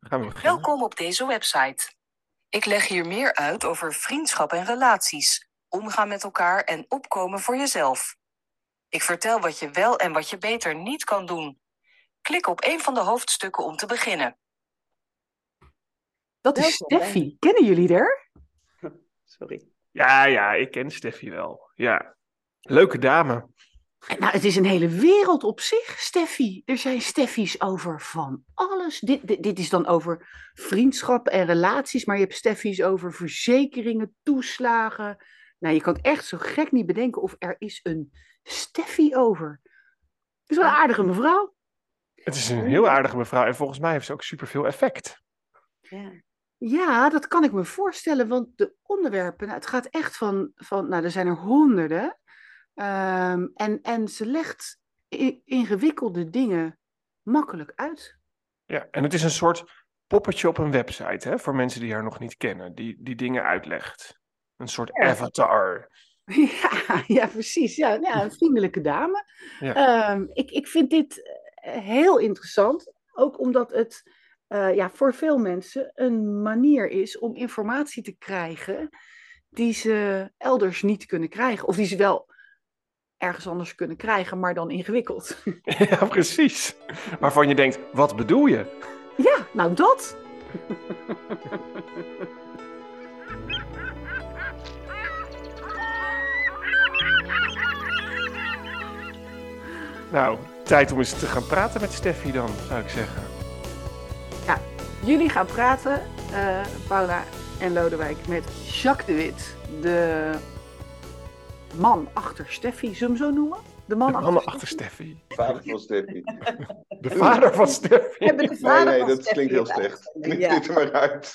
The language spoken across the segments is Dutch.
Gaan we beginnen? Welkom op deze website. Ik leg hier meer uit over vriendschap en relaties, omgaan met elkaar en opkomen voor jezelf. Ik vertel wat je wel en wat je beter niet kan doen. Klik op een van de hoofdstukken om te beginnen. Dat is Welkom, Steffi. Kennen jullie haar? Sorry. Ja, ja, ik ken Steffi wel. Ja. Leuke dame. Nou, het is een hele wereld op zich, Steffi. Er zijn Steffi's over van alles. Dit, dit, dit is dan over vriendschap en relaties, maar je hebt Steffi's over verzekeringen, toeslagen. Nou, je kan echt zo gek niet bedenken of er is een Steffi over. Het is wel een aardige mevrouw. Het is een heel aardige mevrouw en volgens mij heeft ze ook superveel effect. Ja. Ja, dat kan ik me voorstellen, want de onderwerpen, nou, het gaat echt van, van, nou, er zijn er honderden. Ehm, en, en ze legt ingewikkelde dingen makkelijk uit. Ja, en het is een soort poppetje op een website, hè, voor mensen die haar nog niet kennen, die, die dingen uitlegt. Een soort Ja. avatar. Ja, ja precies. Ja, ja, een vriendelijke dame. Ja. Ehm, ik, ik vind dit eh, heel interessant, ook omdat het eh, ja, voor veel mensen een manier is om informatie te krijgen die ze elders niet kunnen krijgen. Of die ze wel ergens anders kunnen krijgen, maar dan ingewikkeld. Ja, precies. Waarvan je denkt, wat bedoel je? Ja, nou dat. Nou, tijd om eens te gaan praten met Steffi dan, zou ik zeggen. Jullie gaan praten, eh, Paula en Lodewijk, met Jacques de Wit, de man achter Steffi, zullen we hem zo noemen? De man De achter, achter Steffi. Vader van Steffi. De vader van Steffi. Hebben de Nee, vader nee, van dat Steffi klinkt heel de slecht. ja. dit er maar uit.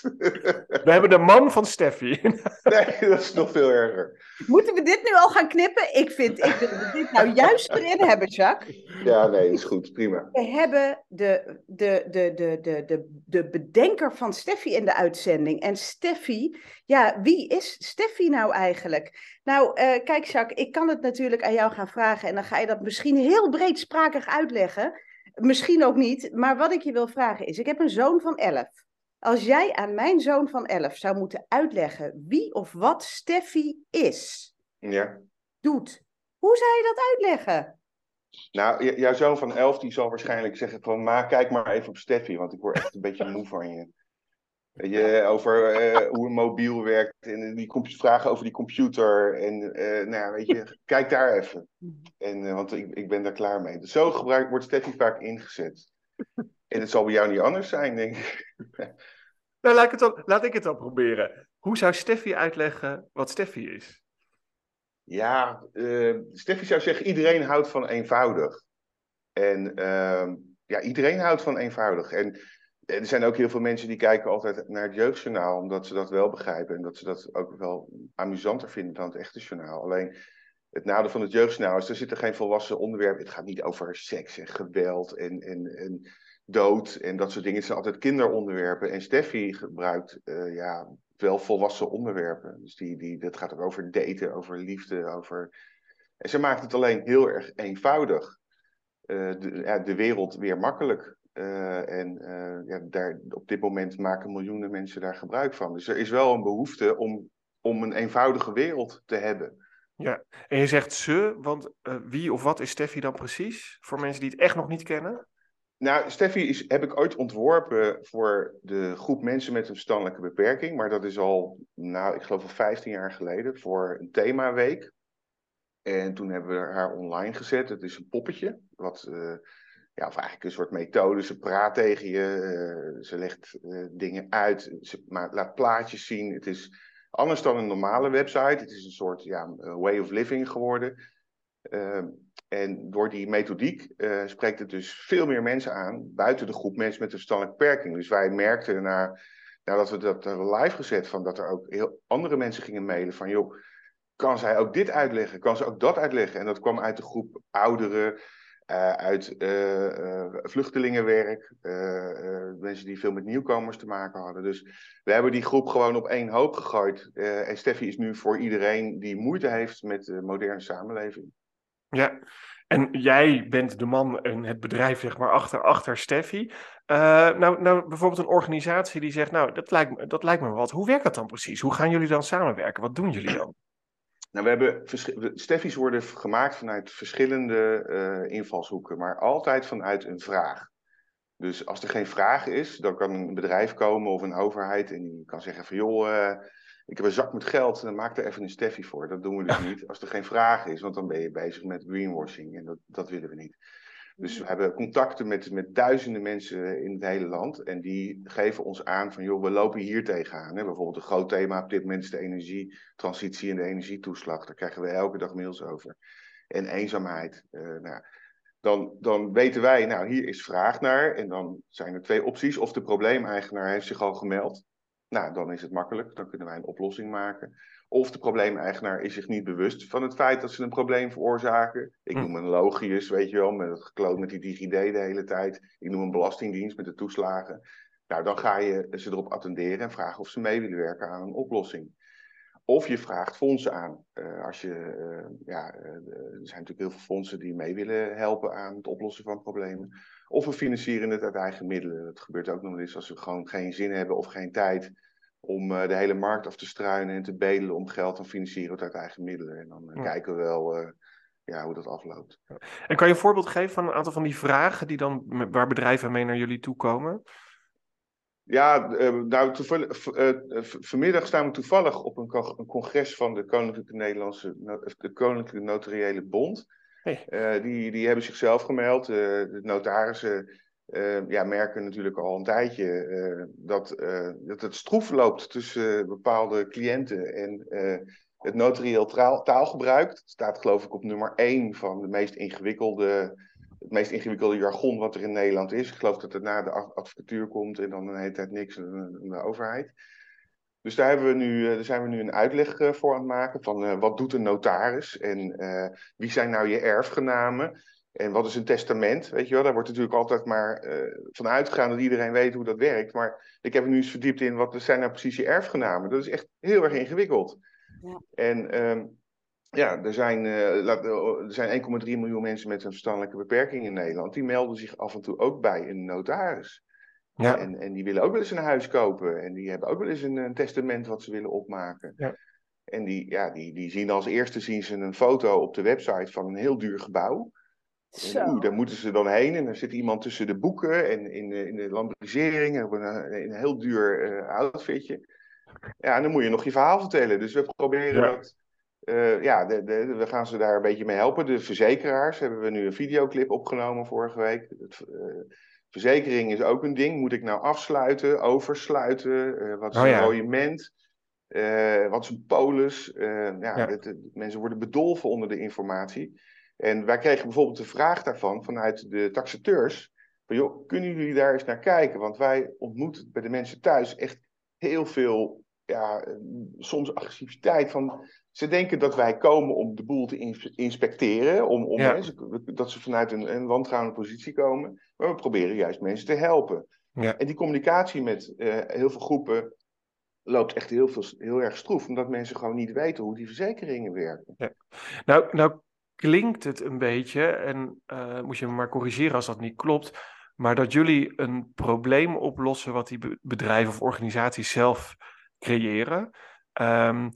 We hebben de man van Steffi. nee, dat is nog veel erger. Moeten we dit nu al gaan knippen? Ik vind, ik wil dit nou juist erin hebben, Jacques. Ja, nee, is goed. Prima. We hebben de, de, de, de, de, de, de bedenker van Steffi in de uitzending. En Steffi, ja, wie is Steffi nou eigenlijk? Nou, eh, kijk Jacques, ik kan het natuurlijk aan jou gaan vragen. En dan ga je dat misschien heel breedsprakig uitleggen. Misschien ook niet. Maar wat ik je wil vragen is, ik heb een zoon van 11. Als jij aan mijn zoon van 11 zou moeten uitleggen wie of wat Steffi is, Ja. doet, hoe zou je dat uitleggen? Nou, jouw zoon van elf die zal waarschijnlijk zeggen van... Ma, kijk maar even op Steffi, want ik word echt een beetje moe van je. Weet je, over eh, hoe een mobiel werkt en die vragen over die computer. En eh, nou ja, weet je, kijk daar even. En, eh, want ik, ik ben daar klaar mee. Dus zo gebruikt, wordt Steffi vaak ingezet. En het zal bij jou niet anders zijn, denk ik. Nou, laat ik, het dan, laat ik het dan proberen. Hoe zou Steffi uitleggen wat Steffi is? Ja, Steffi zou zeggen, iedereen houdt van eenvoudig. En ehm, ja, iedereen houdt van eenvoudig. En er zijn ook heel veel mensen die kijken altijd naar het jeugdjournaal, omdat ze dat wel begrijpen. En dat ze dat ook wel amusanter vinden dan het echte journaal. Alleen het nadeel van het jeugdjournaal is, er zitten geen volwassen onderwerpen. Het gaat niet over seks en geweld en, en, en dood en dat soort dingen. Het zijn altijd kinderonderwerpen. En Steffi gebruikt eh, ja, wel volwassen onderwerpen. Dus die, die, dat gaat ook over daten, over liefde, over... En ze maakt het alleen heel erg eenvoudig. Eh, de, ja, de wereld weer makkelijk. Eh, en eh, ja, daar, op dit moment maken miljoenen mensen daar gebruik van. Dus er is wel een behoefte om, om een eenvoudige wereld te hebben. Ja, en je zegt ze, want eh, wie of wat is Steffi dan precies? Voor mensen die het echt nog niet kennen. Nou, Steffi is, heb ik ooit ontworpen voor de groep mensen met een verstandelijke beperking. Maar dat is al, nou, ik geloof al 15 jaar geleden, voor een themaweek. En toen hebben we haar online gezet. Het is een poppetje, wat, ja, of eigenlijk een soort methode. Ze praat tegen je, eh, ze legt eh, dingen uit, ze laat plaatjes zien. Het is anders dan een normale website. Het is een soort ja, way of living geworden. Ehm, en door die methodiek eh, spreekt het dus veel meer mensen aan, buiten de groep mensen met een verstandelijke beperking. Dus wij merkten na, nadat we dat live gezet, van dat er ook heel andere mensen gingen mailen van, joh, kan zij ook dit uitleggen? Kan ze ook dat uitleggen? En dat kwam uit de groep ouderen, uit eh, eh, vluchtelingenwerk, eh, eh, mensen die veel met nieuwkomers te maken hadden. Dus we hebben die groep gewoon op één hoop gegooid. Eh, en Steffi is nu voor iedereen die moeite heeft met de moderne samenleving. Ja, en jij bent de man en het bedrijf, zeg maar, achter, achter Steffi. Nou, nou, bijvoorbeeld een organisatie die zegt, nou, dat lijkt, me, dat lijkt me wat. Hoe werkt dat dan precies? Hoe gaan jullie dan samenwerken? Wat doen jullie dan? Nou, we hebben Steffi's worden gemaakt vanuit verschillende uh, invalshoeken, maar altijd vanuit een vraag. Dus als er geen vraag is, dan kan een bedrijf komen of een overheid en die kan zeggen van joh, uh, ik heb een zak met geld, dan maak er even een Steffi voor. Dat doen we dus niet als er geen vraag is, want dan ben je bezig met greenwashing en dat, dat willen we niet. Dus we hebben contacten met, met duizenden mensen in het hele land. En die geven ons aan van, joh, we lopen hier tegenaan. Hè? Bijvoorbeeld een groot thema op dit moment is de energietransitie en de energietoeslag. Daar krijgen we elke dag mails over. En eenzaamheid. Uh, nou, dan, dan weten wij, nou, hier is vraag naar. En dan zijn er twee opties. Of de probleemeigenaar heeft zich al gemeld. Nou, dan is het makkelijk. Dan kunnen wij een oplossing maken. Of de probleemeigenaar is zich niet bewust van het feit dat ze een probleem veroorzaken. Ik hm. noem een logius, weet je wel, met het gekloot met die DigiD de hele tijd. Ik noem een belastingdienst met de toeslagen. Nou, dan ga je ze erop attenderen en vragen of ze mee willen werken aan een oplossing. Of je vraagt fondsen aan. Uh, als je, uh, ja, uh, er zijn natuurlijk heel veel fondsen die mee willen helpen aan het oplossen van problemen. Of we financieren het uit eigen middelen. Dat gebeurt ook nog eens als we gewoon geen zin hebben of geen tijd om uh, de hele markt af te struinen en te bedelen om geld, dan financieren we het uit eigen middelen. En dan uh, kijken we wel uh, ja, hoe dat afloopt. En kan je een voorbeeld geven van een aantal van die vragen die dan, waar bedrijven mee naar jullie toe komen? Ja, nou, vanmiddag staan we toevallig op een, een, congres van de Koninklijke Nederlandse, de Koninklijke Notariële Bond. Hey. die, die hebben zichzelf gemeld. de notarissen uh, ja, merken natuurlijk al een tijdje uh, dat, uh, dat het stroef loopt tussen bepaalde cliënten en het notarieel taalgebruik. Het staat geloof ik op nummer 1 van de meest ingewikkelde, het meest ingewikkelde jargon wat er in Nederland is. Ik geloof dat het na de advocatuur komt en dan een hele tijd niks de, de overheid. Dus daar, hebben we nu, daar zijn we nu een uitleg voor aan het maken van wat doet een notaris en wie zijn nou je erfgenamen. En wat is een testament? Weet je wel, daar wordt natuurlijk altijd maar uh, van uitgegaan dat iedereen weet hoe dat werkt. Maar ik heb nu eens verdiept in wat zijn nou precies je erfgenamen. Dat is echt heel erg ingewikkeld. Ja. En um, ja, er zijn, uh, er zijn 1,3 miljoen mensen met een verstandelijke beperking in Nederland. Die melden zich af en toe ook bij een notaris. Ja. En, en die willen ook wel eens een huis kopen. En die hebben ook wel eens een, een testament wat ze willen opmaken. Ja. En die, ja, die, die zien als eerste zien ze een foto op de website van een heel duur gebouw. Oeh, daar moeten ze dan heen en dan zit iemand tussen de boeken en in de, in de lambrisering en een, een heel duur uh, outfitje. Ja, en dan moet je nog je verhaal vertellen. Dus we proberen dat. Uh, ja, de, de, we gaan ze daar een beetje mee helpen. De verzekeraars hebben we nu een videoclip opgenomen vorige week. Het, uh, verzekering is ook een ding. Moet ik nou afsluiten, oversluiten? wat is oh, een ja. wat is een polis? ja, ja. De, mensen worden bedolven onder de informatie. En wij kregen bijvoorbeeld de vraag daarvan vanuit de taxateurs. Van joh, kunnen jullie daar eens naar kijken? Want wij ontmoeten bij de mensen thuis echt heel veel, ja, soms agressiviteit. Van, ze denken dat wij komen om de boel te inspecteren, om, om ja. dat ze vanuit een, een wantrouwende positie komen. Maar we proberen juist mensen te helpen. Ja. En die communicatie met uh, heel veel groepen loopt echt heel, veel, heel erg stroef, omdat mensen gewoon niet weten hoe die verzekeringen werken. Ja. Nou, nou klinkt het een beetje, en uh, moet je me maar corrigeren als dat niet klopt, maar dat jullie een probleem oplossen wat die bedrijven of organisaties zelf creëren. Um,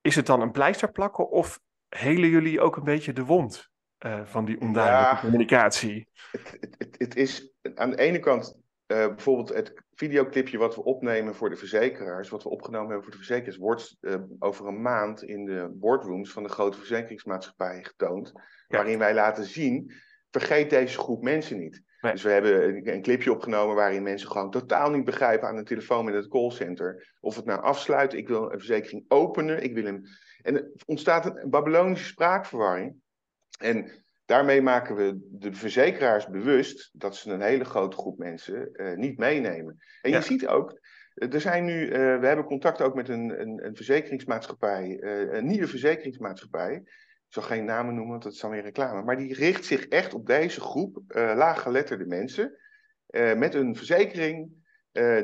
is het dan een pleister plakken of helen jullie ook een beetje de wond uh, van die onduidelijke ja, communicatie? Het, het, het, is aan de ene kant uh, bijvoorbeeld het videoclipje wat we opnemen voor de verzekeraars, wat we opgenomen hebben voor de verzekeraars, wordt uh, over een maand in de boardrooms van de grote verzekeringsmaatschappijen getoond. Ja. Waarin wij laten zien, vergeet deze groep mensen niet. Nee. Dus we hebben een, een, clipje opgenomen waarin mensen gewoon totaal niet begrijpen aan de telefoon met het callcenter. Of het nou afsluit, ik wil een verzekering openen, ik wil hem. En er ontstaat een Babylonische spraakverwarring. En Daarmee maken we de verzekeraars bewust dat ze een hele grote groep mensen uh, niet meenemen. En je ziet ook, eh, er zijn nu, uh, we hebben contact ook met een, een, een verzekeringsmaatschappij, uh, een nieuwe verzekeringsmaatschappij. Ik zal geen namen noemen, want dat is dan weer reclame. Maar die richt zich echt op deze groep laaggeletterde mensen. met een verzekering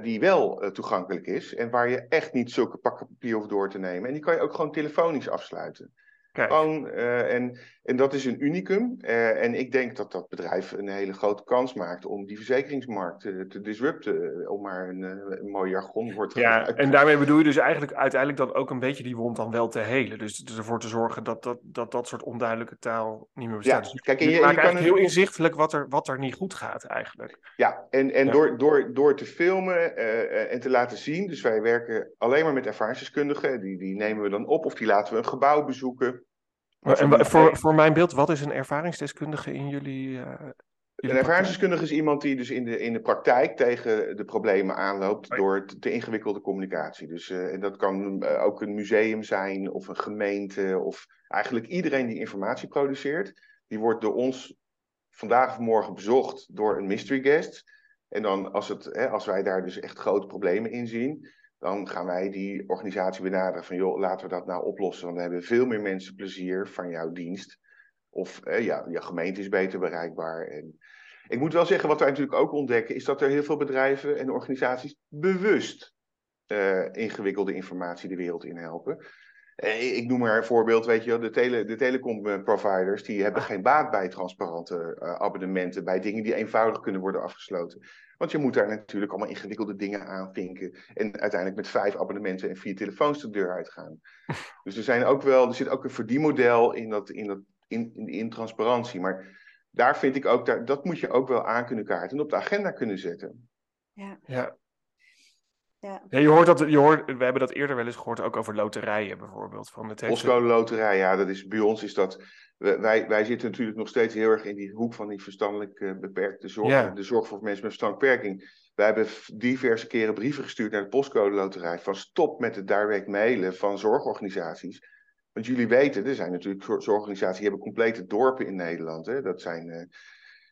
die wel toegankelijk is. En waar je echt niet zulke pakken papier hoeft door te nemen. En die kan je ook gewoon telefonisch afsluiten. Kijk. Gewoon, eh, en, en dat is een unicum. Eh, en ik denk dat dat bedrijf een hele grote kans maakt om die verzekeringsmarkt te, te disrupten. eh, Om maar een, eh, een mooi jargonwoord te Ja, en daarmee bedoel je dus eigenlijk uiteindelijk dan ook een beetje die wond dan wel te helen. Dus, dus ervoor te zorgen dat dat, dat, dat soort onduidelijke taal niet meer bestaat. Ja, dus kijk, en je- je kan heel inzichtelijk wat er, wat er niet goed gaat eigenlijk. Ja, en, en Ja. Door, door, door te filmen eh, eh, en te laten zien. Dus wij werken alleen maar met ervaringsdeskundigen. Die, die nemen we dan op of die laten we een gebouw bezoeken. Maar, en voor, voor mijn beeld, wat is een ervaringsdeskundige in jullie... eh, jullie Een ervaringsdeskundige is iemand die dus in de, in de praktijk tegen de problemen aanloopt door te, te ingewikkelde communicatie. Dus eh, en dat kan eh, ook een museum zijn of een gemeente of eigenlijk iedereen die informatie produceert. Die wordt door ons vandaag of morgen bezocht door een mystery guest. En dan als, het, hè, als wij daar dus echt grote problemen in zien, dan gaan wij die organisatie benaderen van joh, laten we dat nou oplossen. Want dan hebben veel meer mensen plezier van jouw dienst. Of eh, ja, je gemeente is beter bereikbaar. En ik moet wel zeggen, wat wij natuurlijk ook ontdekken, is dat er heel veel bedrijven en organisaties bewust eh, ingewikkelde informatie de wereld in helpen. Eh, ik noem maar een voorbeeld, weet je wel, de, tele, de telecom-providers, die hebben geen baat bij transparante eh, abonnementen, bij dingen die eenvoudig kunnen worden afgesloten. Want je moet daar natuurlijk allemaal ingewikkelde dingen aanvinken. En uiteindelijk met vijf abonnementen en vier telefoons de deur uitgaan. Dus er, zijn ook wel, er zit ook een verdienmodel in, dat, in, dat, in, in, in transparantie. Maar daar vind ik ook, daar, dat moet je ook wel aan kunnen kaarten en op de agenda kunnen zetten. Ja. Ja. Ja, je hoort dat, je hoort, we hebben dat eerder wel eens gehoord, ook over loterijen bijvoorbeeld. Van het Postcode loterij, ja, dat is, bij ons is dat. Wij, wij zitten natuurlijk nog steeds heel erg in die hoek van die verstandelijk eh, beperkte zorg. Ja. De zorg voor mensen met verstandelijke beperking. Wij hebben diverse keren brieven gestuurd naar de postcode loterij. Van stop met het direct mailen van zorgorganisaties. Want jullie weten, er zijn natuurlijk zor- zorgorganisaties die hebben complete dorpen in Nederland. Hè? Dat zijn. eh,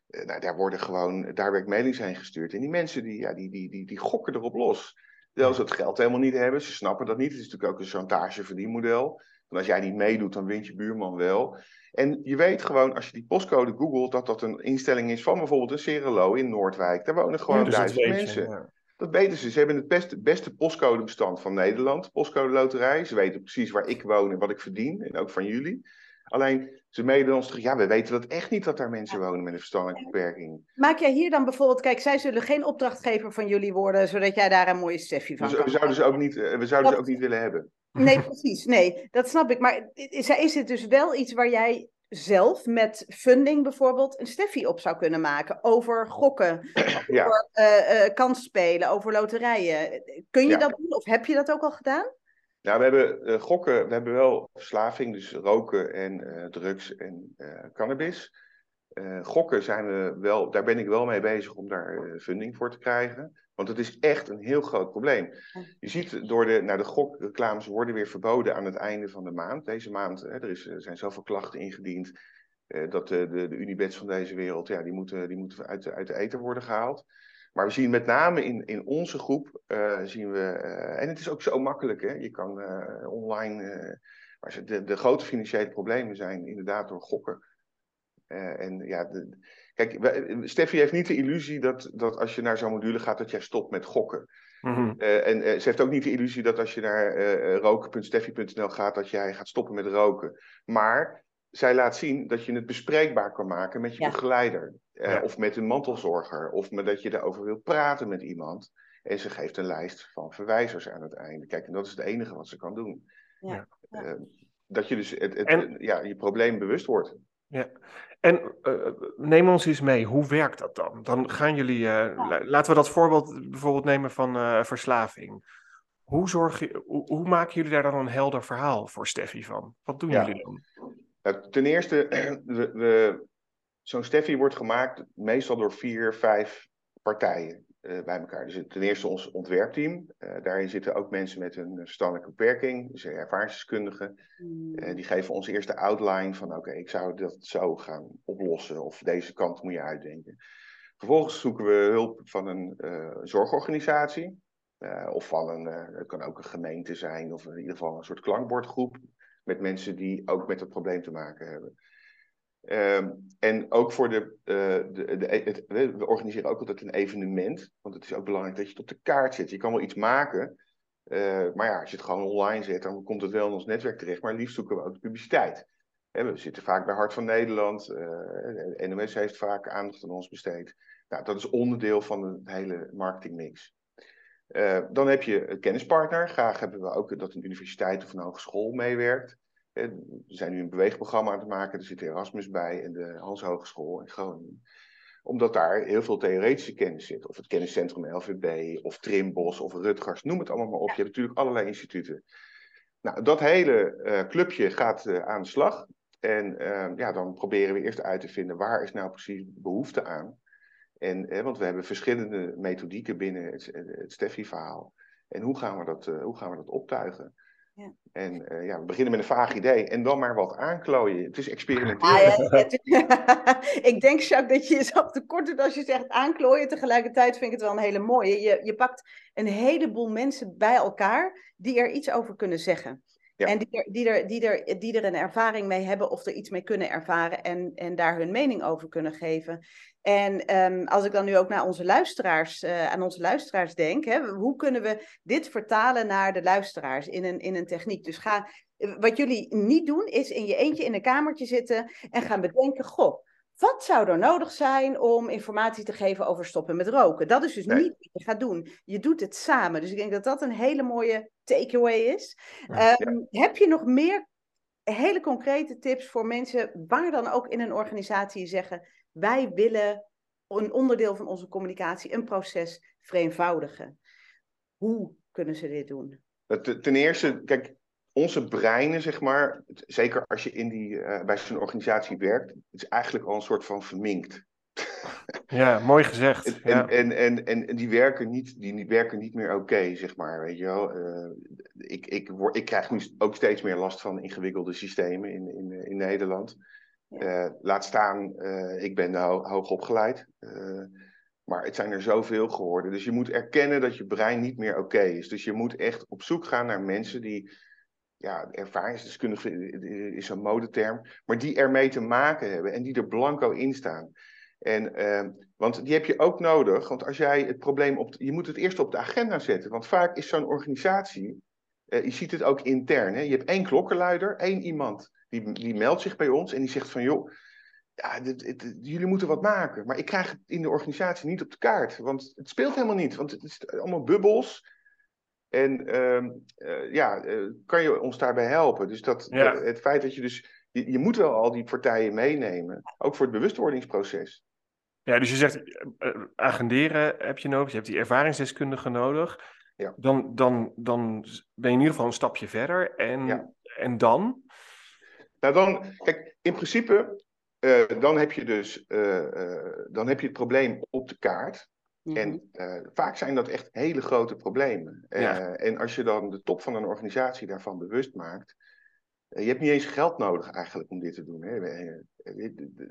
eh, nou, daar worden gewoon direct mailings heen gestuurd. En die mensen die, ja, die, die, die, die gokken erop los. Terwijl ze het geld helemaal niet hebben. Ze snappen dat niet. Het is natuurlijk ook een chantageverdienmodel. Want als jij niet meedoet, dan wint je buurman wel. En je weet gewoon, als je die postcode googelt, dat dat een instelling is van bijvoorbeeld een Cerelo in Noordwijk. Daar wonen gewoon Dus dat duizend mensen. ja. Dat weten ze. Ze hebben het beste, beste postcodebestand van Nederland, postcode loterij. Ze weten precies waar ik woon en wat ik verdien. En ook van jullie. Alleen, ze mailen ons terug. Ja, we weten dat echt niet dat daar mensen wonen met een verstandelijke beperking. Maak jij hier dan bijvoorbeeld, kijk, zij zullen geen opdrachtgever van jullie worden, zodat jij daar een mooie Steffi van Dus kan we zouden ze ook niet, eh, we zouden ze ook niet willen hebben. Nee, precies. Nee, dat snap ik. Maar is, is dit dus wel iets waar jij zelf met funding bijvoorbeeld een Steffi op zou kunnen maken? Over gokken, Ja. over eh eh kansspelen, over loterijen. Kun je Ja. dat doen of heb je dat ook al gedaan? Nou, we hebben eh, gokken, we hebben wel verslaving, dus roken en eh, drugs en eh, cannabis. Gokken zijn we wel, daar ben ik wel mee bezig om daar funding voor te krijgen. Want het is echt een heel groot probleem. Je ziet door de, nou, de gokreclames worden weer verboden aan het einde van de maand. Deze maand, hè, er, is, er zijn zoveel klachten ingediend. dat de, de, de Unibets van deze wereld, ja, die moeten, die moeten uit, uit de eten worden gehaald. Maar we zien met name in, in onze groep, eh, zien we, eh, en het is ook zo makkelijk, hè? je kan eh, online, eh, maar de, de grote financiële problemen zijn inderdaad door gokken. Eh, en ja, de, kijk, we- Steffi heeft niet de illusie dat, dat als je naar zo'n module gaat, dat jij stopt met gokken. Mhm. Eh, en ze heeft ook niet de illusie dat als je naar eh, roken.steffi.nl gaat, dat jij gaat stoppen met roken. Maar zij laat zien dat je het bespreekbaar kan maken met je Ja. begeleider. Eh, Ja. Of met een mantelzorger. Of met dat je daarover wil praten met iemand. En ze geeft een lijst van verwijzers aan het einde. Kijk, en dat is het enige wat ze kan doen. Ja. Ja. Eh, dat je dus het, het, En- ja, je probleem bewust wordt. Ja. En eh, neem ons eens mee, hoe werkt dat dan? Dan gaan jullie, eh, la- laten we dat voorbeeld bijvoorbeeld nemen van eh, verslaving. Hoe, zorg je, hoe, hoe maken jullie daar dan een helder verhaal voor Steffi van? Wat doen Ja. jullie dan? Ten eerste, we, we- zo'n Steffi wordt gemaakt meestal door vier, vijf partijen eh, bij elkaar. Dus ten eerste ons ontwerpteam. Eh, daarin zitten ook mensen met een verstandelijke beperking, dus ervaringsdeskundigen. Eh, die geven ons eerst de outline van oké, ik zou dat zo gaan oplossen of deze kant moet je uitdenken. Vervolgens zoeken we hulp van een zorgorganisatie. of van een, het kan ook een gemeente zijn, of in ieder geval een soort klankbordgroep. Met mensen die ook met het probleem te maken hebben. Ehm, en ook voor de, eh, de, de het, we organiseren ook altijd een evenement. Want het is ook belangrijk dat je het op de kaart zet. Je kan wel iets maken. Eh, maar ja, als je het gewoon online zet, dan komt het wel in ons netwerk terecht. Maar liefst zoeken we ook de publiciteit. we zitten vaak bij Hart van Nederland. Uh, NOS heeft vaak aandacht aan ons besteed. Nou, dat is onderdeel van de hele marketingmix. Dan heb je een kennispartner. Graag hebben we ook dat een universiteit of een hogeschool meewerkt. We zijn nu een beweegprogramma aan het maken. Er zit Erasmus bij en de Hans Hogeschool in Groningen omdat daar heel veel theoretische kennis zit. Of het kenniscentrum LVB, of Trimbos, of Rutgers, noem het allemaal maar op. Je hebt natuurlijk allerlei instituten. Nou, dat hele uh, clubje gaat uh, aan de slag. En uh, ja, dan proberen we eerst uit te vinden waar is nou precies behoefte aan. En, want we hebben verschillende methodieken binnen het, het Steffi-verhaal. En hoe gaan we dat, hoe gaan we dat optuigen? Ja. En uh, ja, we beginnen met een vaag idee en dan maar wat aanklooien. Het is experimenteren. Ah, ja, ik denk, Jacques, dat je jezelf tekort doet als je zegt aanklooien. Tegelijkertijd vind ik het wel een hele mooie. Je, je pakt een heleboel mensen bij elkaar die er iets over kunnen zeggen. En die er, die, er, die, er, die er een ervaring mee hebben of er iets mee kunnen ervaren en, en daar hun mening over kunnen geven. En um, als ik dan nu ook naar onze luisteraars, uh, aan onze luisteraars denk, hè, hoe kunnen we dit vertalen naar de luisteraars in een, in een techniek? Dus ga, wat jullie niet doen, is in je eentje in een kamertje zitten en gaan bedenken, goh, wat zou er nodig zijn om informatie te geven over stoppen met roken? Dat is dus niet wat je gaat doen. Je doet het samen. Dus ik denk dat dat een hele mooie takeaway is. um, Heb je nog meer hele concrete tips voor mensen, waar dan ook in een organisatie zeggen, wij willen een onderdeel van onze communicatie, een proces, vereenvoudigen. Hoe kunnen ze dit doen? Ten eerste, kijk, onze breinen, zeg maar, zeker als je in die, uh, bij zo'n organisatie werkt, het is eigenlijk al een soort van verminkt. Ja, mooi gezegd. En, ja. en, en, en, en, die werken niet, die, werken niet meer oké, zeg maar. Weet je wel. Uh, ik, ik, word, ik krijg nu ook steeds meer last van ingewikkelde systemen in, in, in Nederland. Uh, laat staan, uh, ik ben ho hoog opgeleid. Uh, maar het zijn er zoveel geworden. Dus je moet erkennen dat je brein niet meer oké is. Dus je moet echt op zoek gaan naar mensen die, ja, ervaringsdeskundige is een modeterm, maar die ermee te maken hebben en die er blanco in staan. En, want die heb je ook nodig, want als jij het probleem op, je moet het eerst op de agenda zetten. Want vaak is zo'n organisatie, je ziet het ook intern, hè? je hebt één klokkenluider, één iemand die, die meldt zich bij ons en die zegt van joh, ja, dit, jullie moeten wat maken. Maar ik krijg het in de organisatie niet op de kaart. Want het speelt helemaal niet. Want het is allemaal bubbels. En uh, uh, ja, uh, kan je ons daarbij helpen? Dus dat, ja. het feit dat je dus... Je, je, moet wel al die partijen meenemen. Ook voor het bewustwordingsproces. Ja, dus je zegt eh, agenderen heb je nodig. Je hebt die ervaringsdeskundigen nodig. Ja. Dan, dan, dan ben je in ieder geval een stapje verder. En, ja. en dan? Nou, dan, kijk, in principe, uh, dan heb je dus uh, uh, dan heb je het probleem op de kaart. Mm -hmm. En vaak zijn dat echt hele grote problemen. Ja. en als je dan de top van een organisatie daarvan bewust maakt, je hebt niet eens geld nodig eigenlijk om dit te doen. Hè.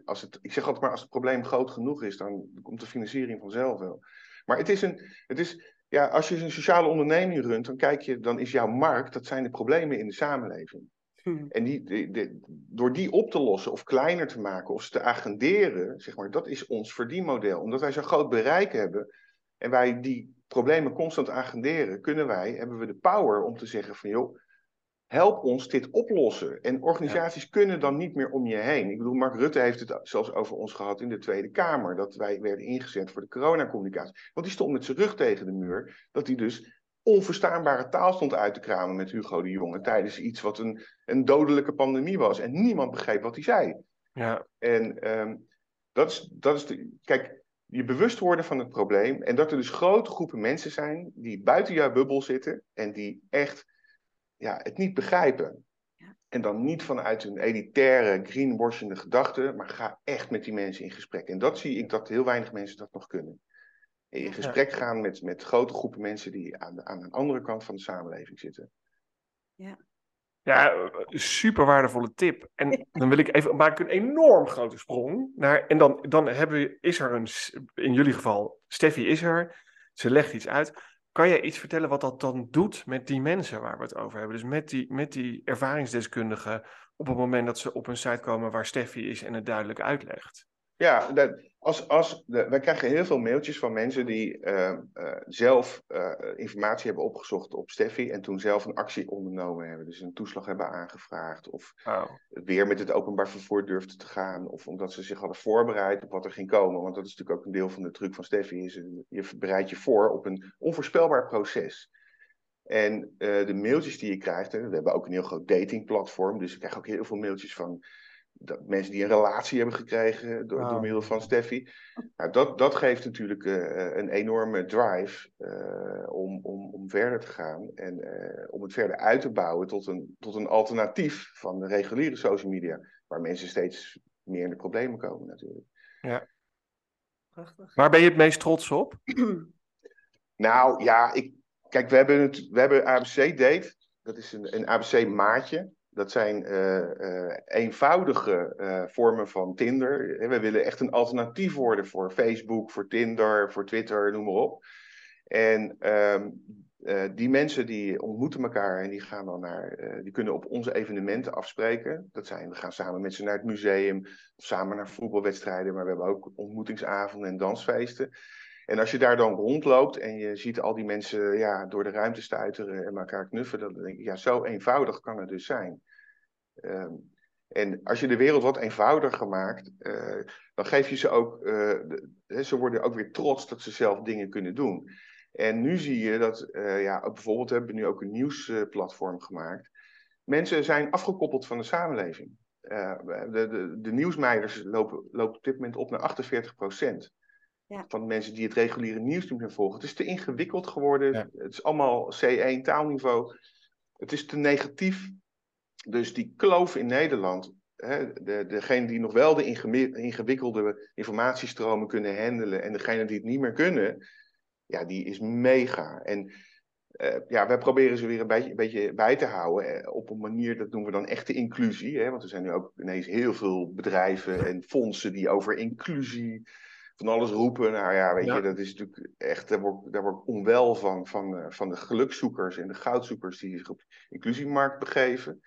Als het, ik zeg altijd maar, als het probleem groot genoeg is, dan komt de financiering vanzelf wel. Maar het is een, het is, ja, als je een sociale onderneming runt, dan kijk je, dan is jouw markt, dat zijn de problemen in de samenleving. Hmm. En die, die, door die op te lossen of kleiner te maken of ze te agenderen, zeg maar, dat is ons verdienmodel. Omdat wij zo'n groot bereik hebben en wij die problemen constant agenderen, kunnen wij, hebben we de power om te zeggen van joh, help ons dit oplossen. En organisaties ja. kunnen dan niet meer om je heen. Ik bedoel, Mark Rutte heeft het zelfs over ons gehad in de Tweede Kamer, dat wij werden ingezet voor de coronacommunicatie. Want die stond met zijn rug tegen de muur, dat hij dus onverstaanbare taal stond uit te kramen met Hugo de Jonge tijdens iets wat een, een dodelijke pandemie was. En niemand begreep wat hij zei. Ja. En um, dat is, dat is de, kijk, je bewust worden van het probleem en dat er dus grote groepen mensen zijn die buiten jouw bubbel zitten en die echt ja, het niet begrijpen. Ja. En dan niet vanuit een elitaire, greenwashende gedachte, maar ga echt met die mensen in gesprek. En dat zie ik dat heel weinig mensen dat nog kunnen in gesprek gaan met, met grote groepen mensen die aan, de, aan een andere kant van de samenleving zitten. Ja. Ja, super waardevolle tip. En dan wil ik even, maak ik een enorm grote sprong naar. En dan, dan hebben we, is er een, in jullie geval, Steffi is er, ze legt iets uit. Kan jij iets vertellen wat dat dan doet met die mensen waar we het over hebben? Dus met die, met die ervaringsdeskundigen op het moment dat ze op een site komen waar Steffi is en het duidelijk uitlegt. Ja, dat, Als, als de, wij krijgen heel veel mailtjes van mensen die eh, eh, zelf eh, informatie hebben opgezocht op Steffi en toen zelf een actie ondernomen hebben. Dus een toeslag hebben aangevraagd of Oh. weer met het openbaar vervoer durfden te gaan. Of omdat ze zich hadden voorbereid op wat er ging komen. Want dat is natuurlijk ook een deel van de truc van Steffi. Is, je bereidt je voor op een onvoorspelbaar proces. En de mailtjes die je krijgt, we hebben ook een heel groot datingplatform. Dus ik krijg ook heel veel mailtjes van dat mensen die een relatie hebben gekregen door, door middel van Steffi. Nou, dat, dat geeft natuurlijk eh, een enorme drive eh, om, om, om verder te gaan. En eh, om het verder uit te bouwen tot een, tot een alternatief van de reguliere social media. Waar mensen steeds meer in de problemen komen natuurlijk. Prachtig. Waar ben je het meest trots op? Nou ja, ik, kijk, we hebben, het, we hebben ABC Date. Dat is een, een ABC maatje. Dat zijn eh, eh, eenvoudige eh, vormen van Tinder. We willen echt een alternatief worden voor Facebook, voor Tinder, voor Twitter, noem maar op. En ehm, eh, die mensen die ontmoeten elkaar en die gaan dan naar, die kunnen op onze evenementen afspreken. Dat zijn, we gaan samen met ze naar het museum, samen naar voetbalwedstrijden, maar we hebben ook ontmoetingsavonden en dansfeesten. En als je daar dan rondloopt en je ziet al die mensen ja, door de ruimte stuiteren en elkaar knuffelen, dan denk ik, ja, zo eenvoudig kan het dus zijn. Ehm, en als je de wereld wat eenvoudiger maakt, eh, dan geef je ze ook, eh, ze worden ook weer trots dat ze zelf dingen kunnen doen. En nu zie je dat, eh, ja, bijvoorbeeld hebben we nu ook een nieuwsplatform gemaakt. Mensen zijn afgekoppeld van de samenleving. De, de, de nieuwsmeiders lopen, lopen op dit moment op naar 48 procent Ja. van de mensen die het reguliere nieuws niet meer volgen. Het is te ingewikkeld geworden. Ja. Het is allemaal C1 taalniveau. Het is te negatief. Dus die kloof in Nederland, hè, de, degene die nog wel de ingewikkelde informatiestromen kunnen handelen en degene die het niet meer kunnen, ja, die is mega. En eh, ja, wij proberen ze weer een beetje, een beetje bij te houden eh, op een manier, dat noemen we dan echte inclusie. Hè? Want er zijn nu ook ineens heel veel bedrijven en fondsen die over inclusie van alles roepen. Nou ja, weet Ja. je, dat is natuurlijk echt, daar word, daar word ik onwel van, van, eh, van de gelukzoekers en de goudzoekers die zich op de inclusiemarkt begeven.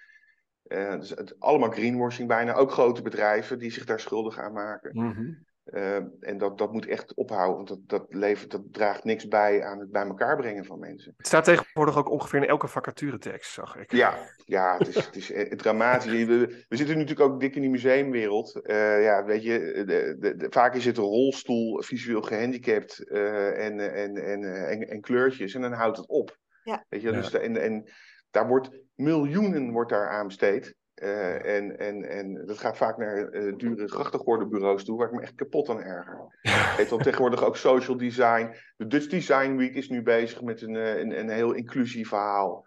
Eh, dus het, allemaal greenwashing bijna, ook grote bedrijven die zich daar schuldig aan maken. Mhm. Eh, en dat, dat moet echt ophouden, want dat, dat, levert, dat draagt niks bij aan het bij elkaar brengen van mensen. Het staat tegenwoordig ook ongeveer in elke vacaturetekst, zag ik. Ja, ja het is, het is eh, dramatisch. We, we zitten natuurlijk ook dik in die museumwereld. Eh, ja, weet je, de, de, de- vaak is het een rolstoel, visueel gehandicapt eh, en, en, en, en, en kleurtjes. En dan houdt het op. Ja. Weet je, Ja. dus de- en, en daar wordt miljoenen wordt daar aan besteed. Eh, en, en, en dat gaat vaak naar eh, dure grachtengordenbureaus toe, waar ik me echt kapot aan erger. Heet dan tegenwoordig ook social design. De Dutch Design Week is nu bezig met een, eh, een, een heel inclusief verhaal.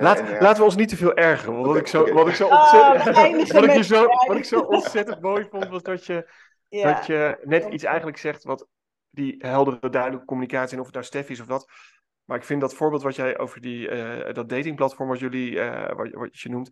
Laat, en, Laten we ons niet te veel ergeren. want Wat, ik zo, oké. wat ik zo Oh, ontzettend, wat ik zo, wat ik zo ontzettend mooi vond, was dat je, Ja. dat je net iets eigenlijk zegt wat die heldere, duidelijke communicatie, en of het nou Steffi is of wat. Maar ik vind dat voorbeeld wat jij over die, eh, dat datingplatform wat jullie, eh, wat, wat je noemt,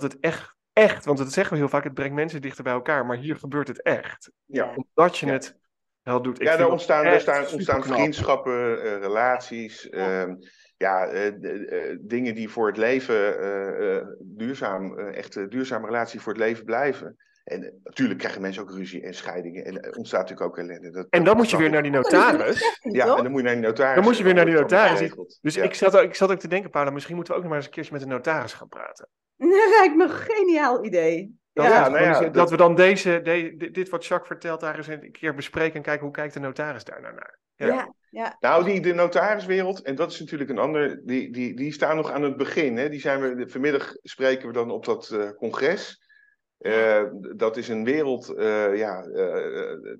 dat het echt, echt, want dat zeggen we heel vaak, het brengt mensen dichter bij elkaar, maar hier gebeurt het echt. ja. Omdat je Ja. het wel doet. Ik ja, daar ontstaan, daar echt staan, ontstaan vriendschappen, eh, relaties. ehm, ja, eh, d- eh, dingen die voor het leven eh, eh, duurzaam, eh, echt eh, duurzame relatie voor het leven blijven. En eh, natuurlijk krijgen mensen ook ruzie en scheidingen. En er ontstaat natuurlijk ook ellende. Dat, En dan moet je weer naar die een notaris. Ja, en dan moet je naar die notaris. Dan moet je weer naar die notaris. Dus Ja. ik, zat, ook- ik zat ook te denken, Paula, misschien moeten we ook nog maar eens een keertje met de notaris gaan praten. Dat lijkt me een geniaal idee. Dat, Ja. we Ja, nou ja, dat- we dan deze, de- dit- wat Jacques vertelt daar eens een keer bespreken en kijken hoe kijkt de notaris daar nou naar. Ja. Ja, ja. Nou, die, de notariswereld, en dat is natuurlijk een ander, die, die, die staan nog aan het begin. Hè? Die zijn we, vanmiddag spreken we dan op dat eh, congres. Eh, dat is een wereld, eh, ja,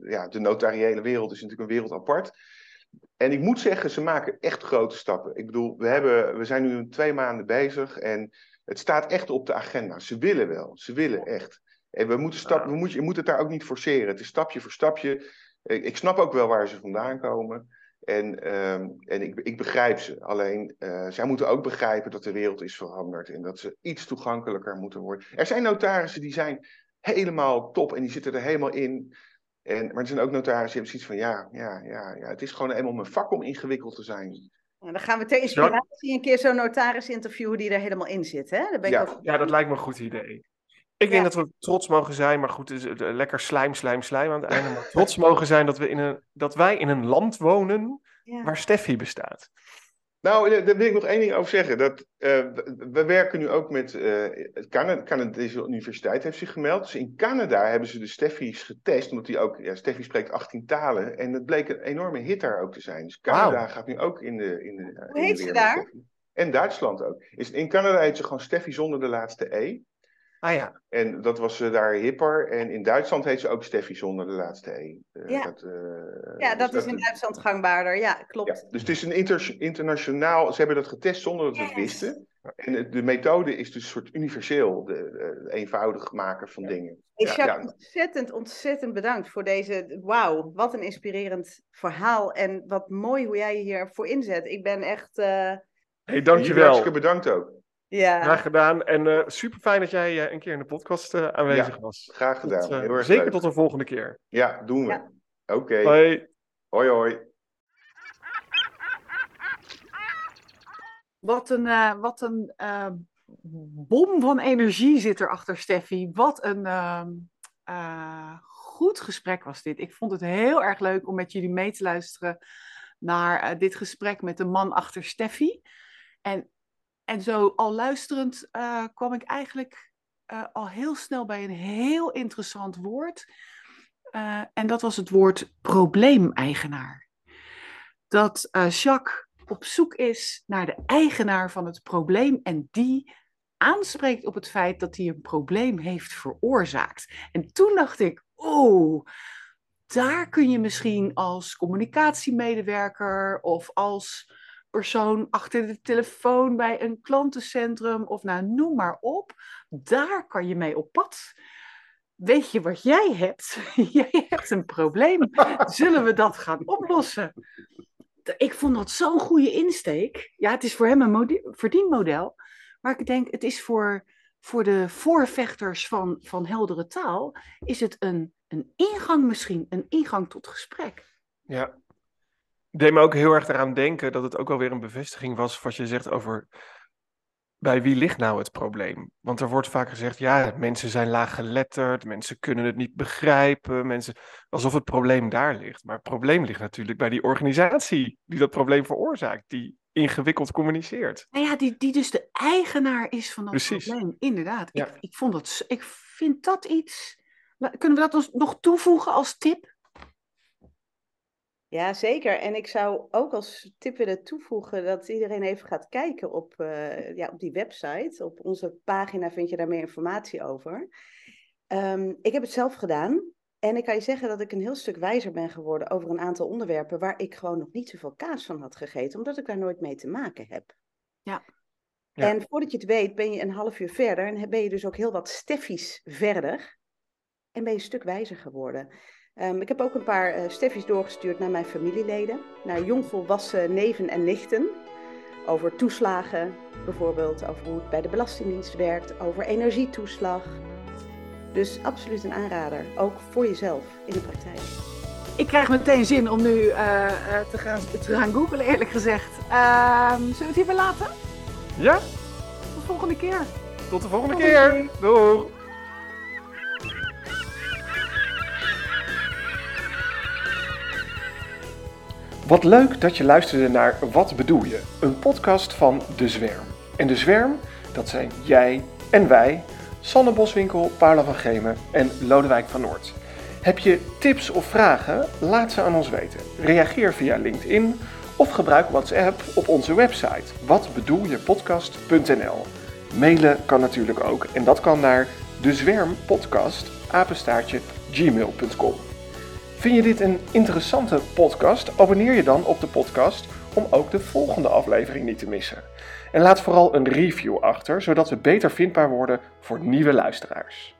ja, de notariële wereld is natuurlijk een wereld apart. En ik moet zeggen, ze maken echt grote stappen. Ik bedoel, we, hebben, we zijn nu twee maanden bezig en het staat echt op de agenda. Ze willen wel, ze willen echt. En we moeten stap, we moet, je moet het daar ook niet forceren. Het is stapje voor stapje. Ik, snap ook wel waar ze vandaan komen. En, ehm, en ik, ik begrijp ze. Alleen, eh, zij moeten ook begrijpen dat de wereld is veranderd. En dat ze iets toegankelijker moeten worden. Er zijn notarissen die zijn helemaal top en die zitten er helemaal in. En, maar er zijn ook notarissen die hebben zoiets van... Ja, ja, ja, ja, het is gewoon eenmaal mijn vak om ingewikkeld te zijn. En dan gaan we ter inspiratie een keer zo'n notaris interviewen die er helemaal in zit. Hè? Daar ben ik Ja. ook... Ja, dat lijkt me een goed idee. Ik denk Ja. dat we trots mogen zijn, maar goed, is eh, lekker slijm, slijm, slijm aan het einde. Maar trots mogen zijn dat, we in een, dat wij in een land wonen Ja. waar Steffi bestaat. Nou, eh, daar wil ik nog één ding over zeggen. Dat, eh, we, we werken nu ook met eh het Canada, Canadese Universiteit heeft zich gemeld. Dus in Canada hebben ze de Steffi's getest, omdat die ook, ja, Steffi spreekt 18 talen. En het bleek een enorme hit daar ook te zijn. Dus Canada gaat nu ook in de. In de in de heet ze daar? En Duitsland ook. Is, in Canada heet ze gewoon Steffi zonder de laatste E. Ah ja, En dat was eh, daar hipper. En in Duitsland heet ze ook Steffi zonder de laatste E. Eh, Ja. dat, eh, Ja, dat dus is in Duitsland gangbaarder. Ja, klopt. ja, dus het is een inter- internationaal. Ze hebben dat getest zonder dat we het wisten. En de methode is dus een soort universeel, de, eh, eenvoudig maken van dingen. Hey, Ja, ja. ontzettend, ontzettend bedankt voor deze. Wauw, wat een inspirerend verhaal. En wat mooi hoe jij je hiervoor inzet. Ik ben echt. eh, hey, dankjewel. hartstikke bedankt ook. Ja. Graag gedaan. En eh super fijn dat jij eh, een keer in de podcast eh, aanwezig was. Graag Tot, gedaan. Heel erg zeker leuk. tot de volgende keer. Ja, doen we. Ja. Oké. Hoi. Hoi hoi. Wat een, eh, wat een bom van energie zit er achter Steffi. Wat een ehm, eh, goed gesprek was dit. Ik vond het heel erg leuk om met jullie mee te luisteren naar eh, dit gesprek met de man achter Steffi. En, en zo al luisterend eh, kwam ik eigenlijk eh, al heel snel bij een heel interessant woord. Eh, en dat was het woord probleemeigenaar. Dat Jacques op zoek is naar de eigenaar van het probleem en die aanspreekt op het feit dat hij een probleem heeft veroorzaakt. En toen dacht ik, oeh, daar kun je misschien als communicatiemedewerker of als persoon achter de telefoon bij een klantencentrum of nou noem maar op, daar kan je mee op pad. Weet je wat jij hebt? Jij hebt een probleem. Zullen we dat gaan oplossen? ik vond dat zo'n goede insteek. Ja, het is voor hem een mode- verdienmodel. Maar ik denk, het is voor, voor de voorvechters van, van heldere taal, is het een, een ingang misschien, een ingang tot gesprek. Ja. Deed me ook heel erg eraan denken dat het ook alweer een bevestiging was wat je zegt over bij wie ligt nou het probleem? Want er wordt vaak gezegd, ja, mensen zijn laaggeletterd, mensen kunnen het niet begrijpen, mensen, alsof het probleem daar ligt. Maar het probleem ligt natuurlijk bij die organisatie die dat probleem veroorzaakt, die ingewikkeld communiceert. Nou ja, die, die dus de eigenaar is van dat Precies. probleem. Inderdaad. Ja. Ik, ik, vond dat, ik vind dat iets. Kunnen we dat ons nog toevoegen als tip? Ja, zeker. En ik zou ook als tip willen toevoegen dat iedereen even gaat kijken op, eh, ja, op die website. Op onze pagina vind je daar meer informatie over. Ehm, ik heb het zelf gedaan. En ik kan je zeggen dat ik een heel stuk wijzer ben geworden over een aantal onderwerpen waar ik gewoon nog niet zoveel kaas van had gegeten, omdat ik daar nooit mee te maken heb. Ja. Ja. En voordat je het weet, ben je een half uur verder en ben je dus ook heel wat steffies verder. En ben je een stuk wijzer geworden. Ehm, ik heb ook een paar eh steffies doorgestuurd naar mijn familieleden, naar jongvolwassen neven en nichten. Over toeslagen bijvoorbeeld, over hoe het bij de Belastingdienst werkt, over energietoeslag. Dus absoluut een aanrader, ook voor jezelf in de praktijk. Ik krijg meteen zin om nu eh, eh, te, gaan, te gaan googlen, eerlijk gezegd. Ehm, zullen we het hierbij laten? Ja, Tot de volgende keer. tot de volgende Volgende keer. Doei. Wat leuk dat je luisterde naar Wat bedoel je? Een podcast van De Zwerm. En De Zwerm, dat zijn jij en wij, Sanne Boswinkel, Paula van Gemen en Lodewijk van Noord. Heb je tips of vragen? Laat ze aan ons weten. Reageer via LinkedIn of gebruik WhatsApp op onze website watbedoeljepodcast.nl. Mailen kan natuurlijk ook en dat kan naar dezwermpodcast apenstaartje gmail.com. Vind je dit een interessante podcast? Abonneer je dan op de podcast om ook de volgende aflevering niet te missen. En laat vooral een review achter, zodat we beter vindbaar worden voor nieuwe luisteraars.